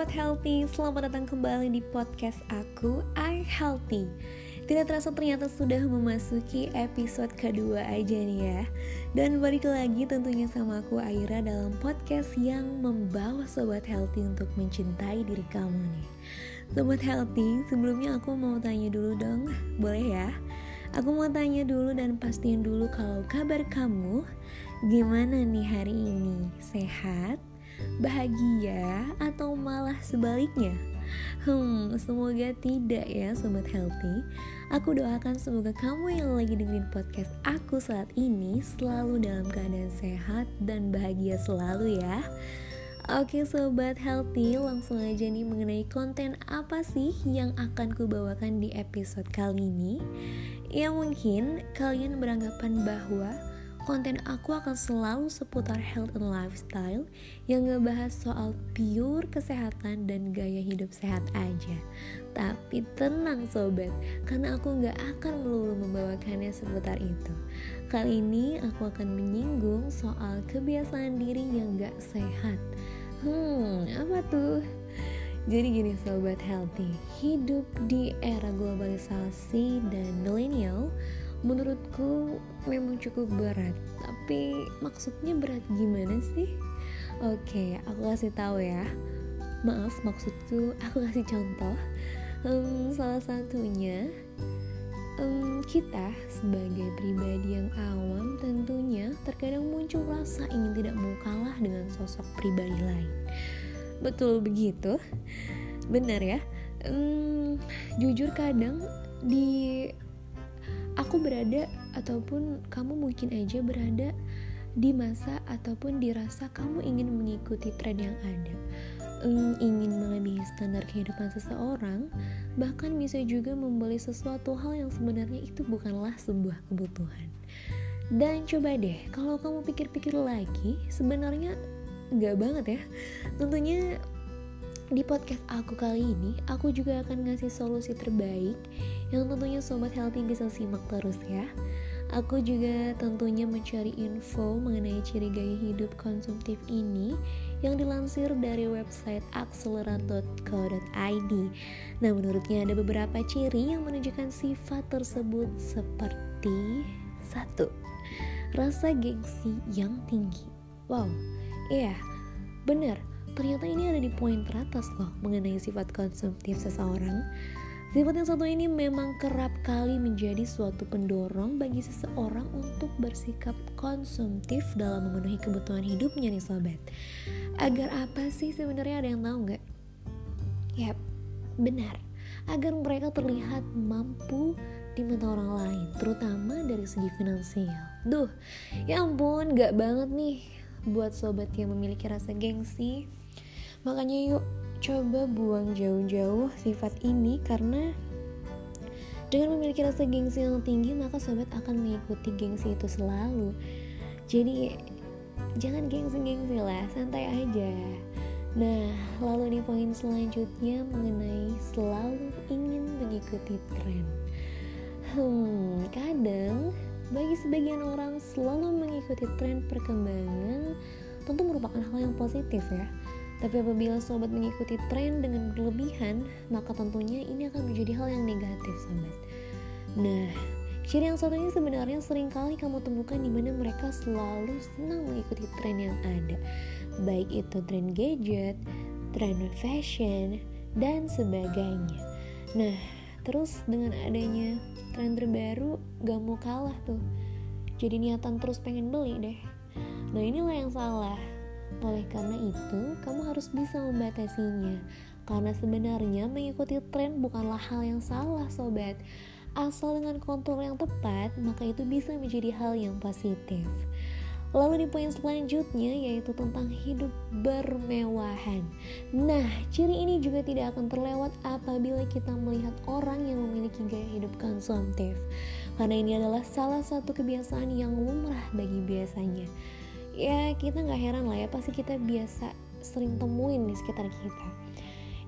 Sobat Healthy, selamat datang kembali di podcast aku, I Healthy Tidak terasa ternyata sudah memasuki episode kedua aja nih ya Dan balik lagi tentunya sama aku Aira dalam podcast yang membawa Sobat Healthy untuk mencintai diri kamu nih Sobat Healthy, sebelumnya aku mau tanya dulu dong, boleh ya? Aku mau tanya dulu dan pastiin dulu kalau kabar kamu gimana nih hari ini? Sehat? Bahagia atau malah sebaliknya? Hmm, semoga tidak ya sobat healthy. Aku doakan semoga kamu yang lagi dengerin podcast aku saat ini selalu dalam keadaan sehat dan bahagia selalu ya. Oke sobat healthy, langsung aja nih mengenai konten apa sih yang akan kubawakan di episode kali ini? Ya mungkin kalian beranggapan bahwa konten aku akan selalu seputar health and lifestyle yang ngebahas soal pure kesehatan dan gaya hidup sehat aja. Tapi tenang sobat, karena aku nggak akan melulu membawakannya seputar itu. Kali ini aku akan menyinggung soal kebiasaan diri yang gak sehat. Hmm, apa tuh? Jadi gini sobat healthy, hidup di era globalisasi dan milenial menurutku memang cukup berat tapi maksudnya berat gimana sih? Oke aku kasih tahu ya. Maaf maksudku aku kasih contoh. Um, salah satunya um, kita sebagai pribadi yang awam tentunya terkadang muncul rasa ingin tidak mau kalah dengan sosok pribadi lain. Betul begitu? Benar ya? Um, jujur kadang di aku berada ataupun kamu mungkin aja berada di masa ataupun dirasa kamu ingin mengikuti tren yang ada. Ingin melebihi standar kehidupan seseorang bahkan bisa juga membeli sesuatu hal yang sebenarnya itu bukanlah sebuah kebutuhan. Dan coba deh kalau kamu pikir-pikir lagi sebenarnya gak banget ya. Tentunya di podcast aku kali ini, aku juga akan ngasih solusi terbaik yang tentunya sobat healthy bisa simak terus ya. Aku juga tentunya mencari info mengenai ciri gaya hidup konsumtif ini yang dilansir dari website accelerat.co.id. Nah, menurutnya ada beberapa ciri yang menunjukkan sifat tersebut seperti satu, rasa gengsi yang tinggi. Wow, iya, benar ternyata ini ada di poin teratas loh mengenai sifat konsumtif seseorang. Sifat yang satu ini memang kerap kali menjadi suatu pendorong bagi seseorang untuk bersikap konsumtif dalam memenuhi kebutuhan hidupnya nih sobat. Agar apa sih sebenarnya ada yang tahu nggak? Yap, benar. Agar mereka terlihat mampu di mata orang lain, terutama dari segi finansial. Duh, ya ampun, gak banget nih buat sobat yang memiliki rasa gengsi Makanya yuk coba buang jauh-jauh sifat ini karena dengan memiliki rasa gengsi yang tinggi maka sobat akan mengikuti gengsi itu selalu. Jadi jangan gengsi-gengsi lah, santai aja. Nah, lalu nih poin selanjutnya mengenai selalu ingin mengikuti tren. Hmm, kadang bagi sebagian orang selalu mengikuti tren perkembangan tentu merupakan hal yang positif ya tapi apabila sobat mengikuti tren dengan berlebihan, maka tentunya ini akan menjadi hal yang negatif, sobat. Nah, ciri yang satunya sebenarnya sering kali kamu temukan di mana mereka selalu senang mengikuti tren yang ada. Baik itu tren gadget, tren fashion, dan sebagainya. Nah, terus dengan adanya tren terbaru gak mau kalah tuh. Jadi niatan terus pengen beli deh. Nah, inilah yang salah oleh karena itu, kamu harus bisa membatasinya. Karena sebenarnya mengikuti tren bukanlah hal yang salah, sobat. Asal dengan kontrol yang tepat, maka itu bisa menjadi hal yang positif. Lalu di poin selanjutnya yaitu tentang hidup bermewahan. Nah, ciri ini juga tidak akan terlewat apabila kita melihat orang yang memiliki gaya hidup konsumtif. Karena ini adalah salah satu kebiasaan yang lumrah bagi biasanya ya kita nggak heran lah ya pasti kita biasa sering temuin di sekitar kita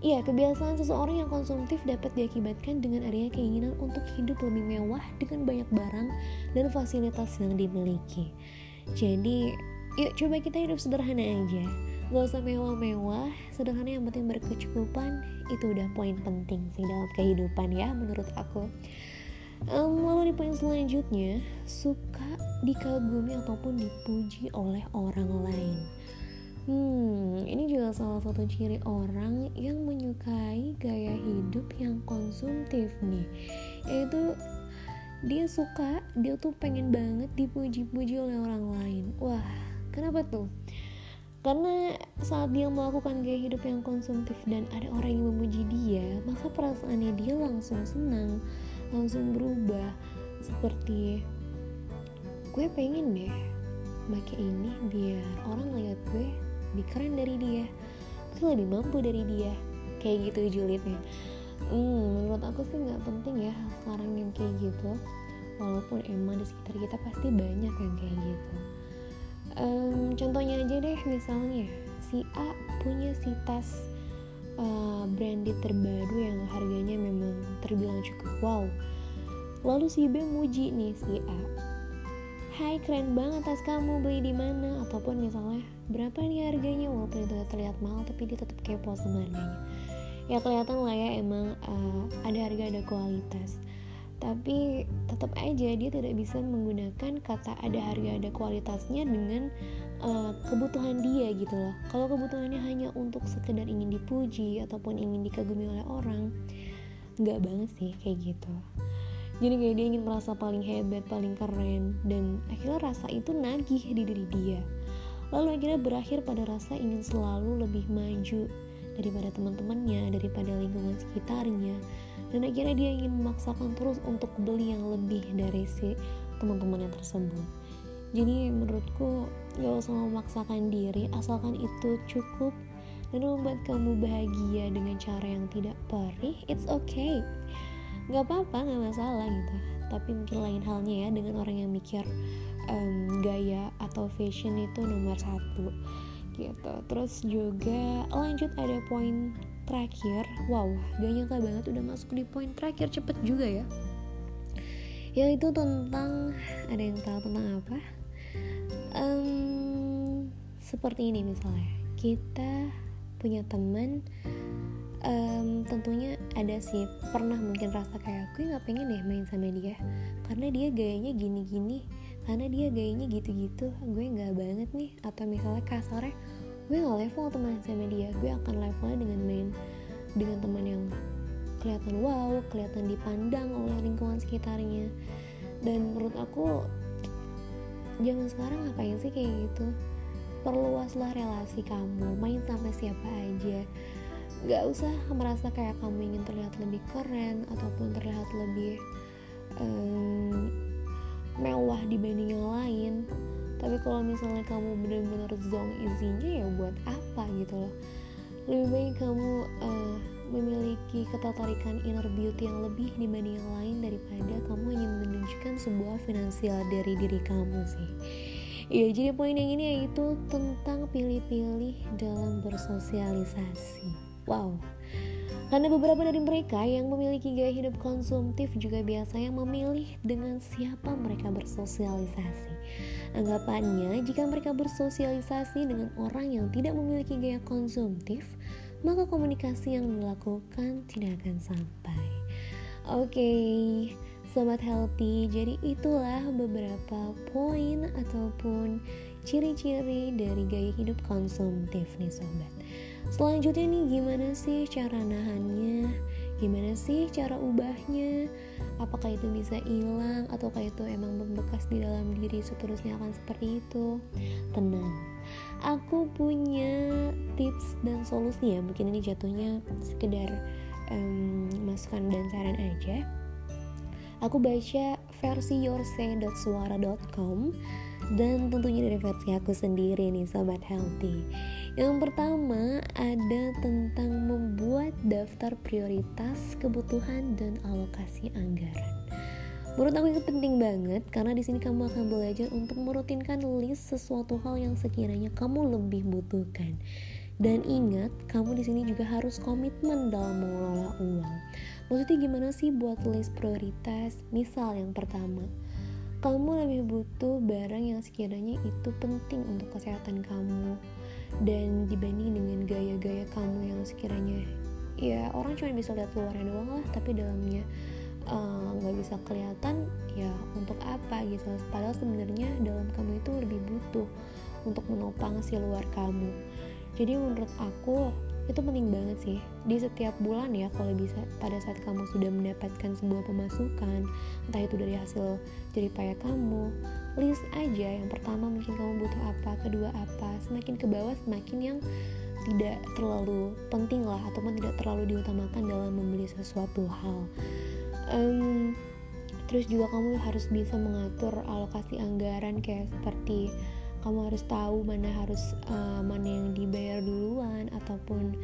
Iya, kebiasaan seseorang yang konsumtif dapat diakibatkan dengan adanya keinginan untuk hidup lebih mewah dengan banyak barang dan fasilitas yang dimiliki. Jadi, yuk coba kita hidup sederhana aja. gak usah mewah-mewah sederhana yang penting berkecukupan itu udah poin penting sih dalam kehidupan ya menurut aku um, lalu di poin selanjutnya suka dikagumi ataupun dipuji oleh orang lain. Hmm, ini juga salah satu ciri orang yang menyukai gaya hidup yang konsumtif nih. Yaitu dia suka, dia tuh pengen banget dipuji-puji oleh orang lain. Wah, kenapa tuh? Karena saat dia melakukan gaya hidup yang konsumtif dan ada orang yang memuji dia Maka perasaannya dia langsung senang, langsung berubah. Seperti, gue pengen deh pakai ini biar orang lihat gue lebih keren dari dia gue lebih mampu dari dia. Kayak gitu julidnya. Hmm, menurut aku sih nggak penting ya sekarang yang kayak gitu. Walaupun emang di sekitar kita pasti banyak yang kayak gitu. Um, contohnya aja deh misalnya si A punya si tas uh, branded terbaru yang harganya memang terbilang cukup wow. Lalu si B muji nih si A. Hai keren banget tas kamu beli di mana? Ataupun misalnya berapa nih harganya? Walaupun itu terlihat mahal tapi dia tetap kepo sama harganya. Ya kelihatan lah ya emang uh, ada harga ada kualitas. Tapi tetap aja dia tidak bisa menggunakan kata ada harga ada kualitasnya dengan uh, kebutuhan dia gitu loh. Kalau kebutuhannya hanya untuk sekedar ingin dipuji ataupun ingin dikagumi oleh orang nggak banget sih kayak gitu. Jadi kayak dia ingin merasa paling hebat paling keren dan akhirnya rasa itu nagih di diri dia. Lalu akhirnya berakhir pada rasa ingin selalu lebih maju daripada teman-temannya daripada lingkungan sekitarnya. Dan akhirnya dia ingin memaksakan terus untuk beli yang lebih dari si teman-temannya tersebut jadi menurutku gak usah memaksakan diri asalkan itu cukup dan membuat kamu bahagia dengan cara yang tidak perih it's okay. Nggak apa-apa nggak masalah gitu. Tapi mungkin lain halnya ya dengan orang yang mikir um, gaya atau fashion itu nomor satu gitu. Terus juga lanjut ada poin terakhir. Wow gak nyangka banget udah masuk di poin terakhir cepet juga ya. Yaitu tentang ada yang tahu tentang apa um, seperti ini misalnya. Kita punya teman um, tentunya ada sih. Pernah mungkin rasa kayak gue nggak pengen deh main sama dia karena dia gayanya gini-gini karena dia gayanya gitu-gitu. Gue nggak banget nih. Atau misalnya kasarnya gue nggak level teman sama dia gue akan levelnya dengan main dengan teman yang kelihatan wow kelihatan dipandang oleh lingkungan sekitarnya. Dan menurut aku zaman sekarang ngapain sih kayak gitu? Perluaslah relasi kamu main sama siapa aja. Gak usah merasa kayak kamu ingin terlihat lebih keren ataupun terlihat lebih um, mewah dibanding yang lain. Tapi kalau misalnya kamu benar-benar zong isinya ya buat apa gitu loh? Lebih baik kamu uh, memiliki ketertarikan inner beauty yang lebih dibanding yang lain daripada kamu hanya menunjukkan sebuah finansial dari diri kamu sih Iya, jadi poin yang ini yaitu tentang pilih-pilih dalam bersosialisasi. Wow. Karena beberapa dari mereka yang memiliki gaya hidup konsumtif juga biasanya memilih dengan siapa mereka bersosialisasi. Anggapannya, jika mereka bersosialisasi dengan orang yang tidak memiliki gaya konsumtif, maka komunikasi yang dilakukan tidak akan sampai. Oke, okay, sobat healthy, jadi itulah beberapa poin ataupun ciri-ciri dari gaya hidup konsumtif nih sobat. Selanjutnya nih gimana sih cara nahannya? Gimana sih cara ubahnya? Apakah itu bisa hilang ataukah itu emang membekas di dalam diri seterusnya akan seperti itu? Tenang. Aku punya tips dan solusi ya. Mungkin ini jatuhnya sekedar um, masukan dan saran aja. Aku baca versi yourse.suara.com dan tentunya dari versi aku sendiri nih sobat healthy yang pertama ada tentang membuat daftar prioritas, kebutuhan dan alokasi anggaran. Menurut aku itu penting banget karena di sini kamu akan belajar untuk merutinkan list sesuatu hal yang sekiranya kamu lebih butuhkan. Dan ingat, kamu di sini juga harus komitmen dalam mengelola uang. Maksudnya gimana sih buat list prioritas? Misal yang pertama, kamu lebih butuh barang yang sekiranya itu penting untuk kesehatan kamu dan dibanding dengan gaya-gaya kamu yang sekiranya ya orang cuma bisa lihat luarnya doang lah tapi dalamnya eh, nggak uh, bisa kelihatan ya untuk apa gitu. Padahal sebenarnya dalam kamu itu lebih butuh untuk menopang si luar kamu. Jadi menurut aku itu penting banget sih. Di setiap bulan ya kalau bisa pada saat kamu sudah mendapatkan sebuah pemasukan entah itu dari hasil jadi payah kamu list aja yang pertama mungkin kamu butuh apa kedua apa semakin ke bawah semakin yang tidak terlalu penting lah ataupun tidak terlalu diutamakan dalam membeli sesuatu hal. Um, terus juga kamu harus bisa mengatur alokasi anggaran kayak seperti kamu harus tahu mana harus uh, mana yang dibayar duluan ataupun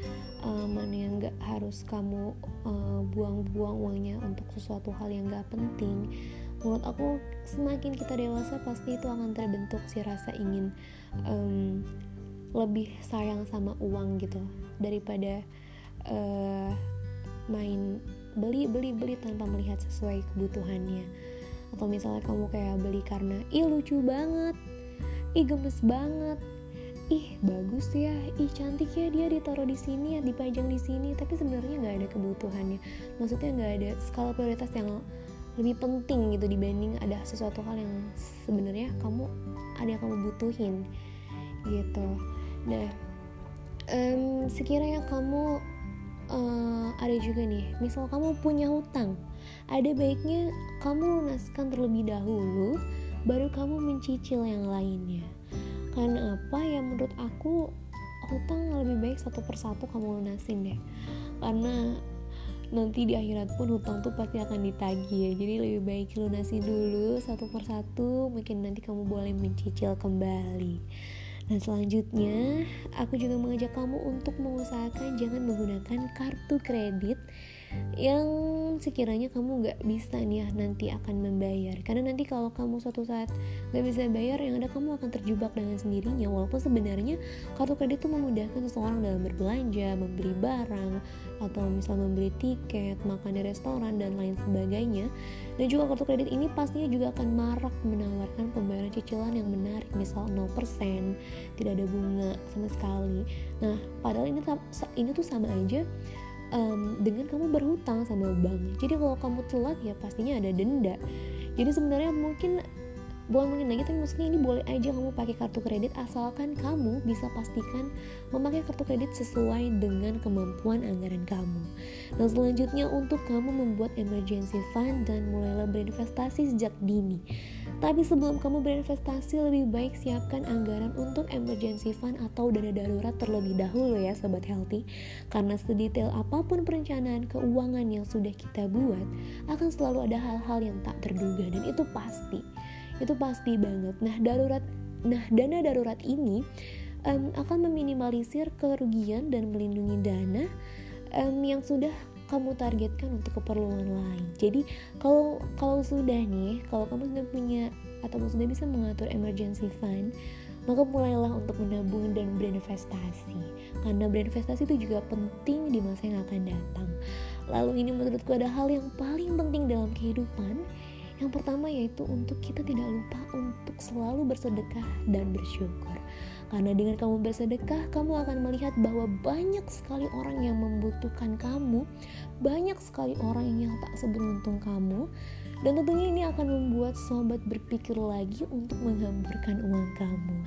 uh, mana yang nggak harus kamu eh, buang-buang uh, uangnya untuk sesuatu hal yang nggak penting. Menurut aku semakin kita dewasa pasti itu akan terbentuk si rasa ingin um, lebih sayang sama uang gitu. Daripada uh, main beli beli beli tanpa melihat sesuai kebutuhannya. Atau misalnya kamu kayak beli karena ih lucu banget ih gemes banget. Ih bagus ya. Ih cantik ya dia ditaruh di sini ya dipajang di sini. Tapi sebenarnya nggak ada kebutuhannya. Maksudnya nggak ada skala prioritas yang lebih penting gitu dibanding ada sesuatu hal yang sebenarnya kamu ada yang kamu butuhin gitu. Nah um, sekiranya kamu uh, ada juga nih misal kamu punya hutang ada baiknya kamu lunaskan terlebih dahulu baru kamu mencicil yang lainnya. Karena apa? Ya menurut aku hutang lebih baik satu persatu kamu lunasin deh. Karena nanti di akhirat pun hutang tuh pasti akan ditagih ya. Jadi lebih baik lunasin dulu satu persatu mungkin nanti kamu boleh mencicil kembali. Dan selanjutnya aku juga mengajak kamu untuk mengusahakan jangan menggunakan kartu kredit yang sekiranya kamu nggak bisa nih ya nanti akan membayar. Karena nanti kalau kamu suatu saat nggak bisa bayar yang ada kamu akan terjebak dengan sendirinya. Walaupun sebenarnya kartu kredit itu memudahkan seseorang dalam berbelanja membeli barang atau misal membeli tiket makan di restoran dan lain sebagainya. Dan juga kartu kredit ini pastinya juga akan marak menawarkan pembayaran cicilan yang menarik misal 0% tidak ada bunga sama sekali. Nah padahal ini ini tuh sama aja um, dengan kamu berhutang sama bank. Jadi kalau kamu telat ya pastinya ada denda. Jadi sebenarnya mungkin bukan mungkin lagi tapi maksudnya ini boleh aja kamu pakai kartu kredit asalkan kamu bisa pastikan memakai kartu kredit sesuai dengan kemampuan anggaran kamu. Nah selanjutnya untuk kamu membuat emergency fund dan mulailah berinvestasi sejak dini tapi sebelum kamu berinvestasi lebih baik siapkan anggaran untuk emergency fund atau dana darurat terlebih dahulu ya sobat healthy. Karena sedetail apa pun perencanaan keuangan yang sudah kita buat, akan selalu ada hal-hal yang tak terduga dan itu pasti. Itu pasti banget. Nah, darurat nah dana darurat ini um, akan meminimalisir kerugian dan melindungi dana um, yang sudah kamu targetkan untuk keperluan lain. Jadi kalau kalau sudah nih, kalau kamu sudah punya atau sudah bisa mengatur emergency fund, maka mulailah untuk menabung dan berinvestasi. Karena berinvestasi itu juga penting di masa yang akan datang. Lalu ini menurutku ada hal yang paling penting dalam kehidupan. Yang pertama yaitu untuk kita tidak lupa untuk selalu bersedekah dan bersyukur. Karena dengan kamu bersedekah, kamu akan melihat bahwa banyak sekali orang yang membutuhkan kamu, banyak sekali orang yang tak seberuntung kamu, dan tentunya ini akan membuat sobat berpikir lagi untuk menghamburkan uang kamu.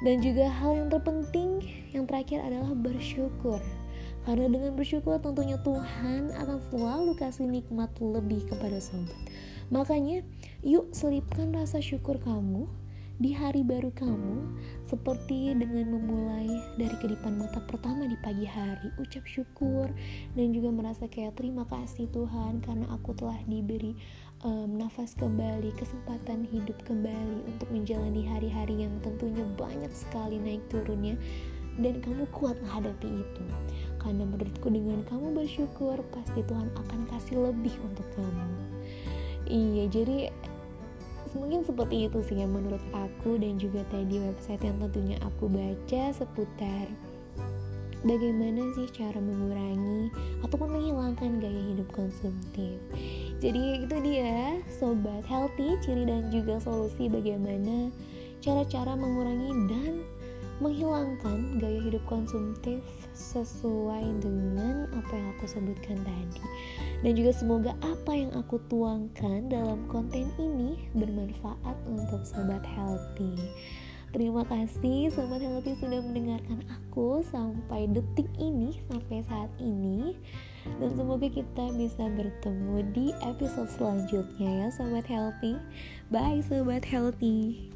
Dan juga hal yang terpenting, yang terakhir adalah bersyukur. Karena dengan bersyukur tentunya Tuhan akan selalu kasih nikmat lebih kepada sobat. Makanya, yuk selipkan rasa syukur kamu di hari baru kamu seperti dengan memulai dari kedipan mata pertama di pagi hari. Ucap syukur dan juga merasa kayak terima kasih Tuhan karena aku telah diberi um, nafas kembali kesempatan hidup kembali untuk menjalani hari-hari yang tentunya banyak sekali naik turunnya dan kamu kuat menghadapi itu. Karena menurutku dengan kamu bersyukur pasti Tuhan akan kasih lebih untuk kamu iya jadi mungkin seperti itu sih yang menurut aku dan juga tadi website yang tentunya aku baca seputar bagaimana sih cara mengurangi ataupun menghilangkan gaya hidup konsumtif. Jadi itu dia sobat healthy ciri dan juga solusi bagaimana cara-cara mengurangi dan menghilangkan gaya hidup konsumtif sesuai dengan apa yang aku sebutkan tadi. Dan juga semoga apa yang aku tuangkan dalam konten ini bermanfaat untuk sobat healthy. Terima kasih Sobat Healthy sudah mendengarkan aku sampai detik ini, sampai saat ini. Dan semoga kita bisa bertemu di episode selanjutnya ya Sobat Healthy. Bye Sobat Healthy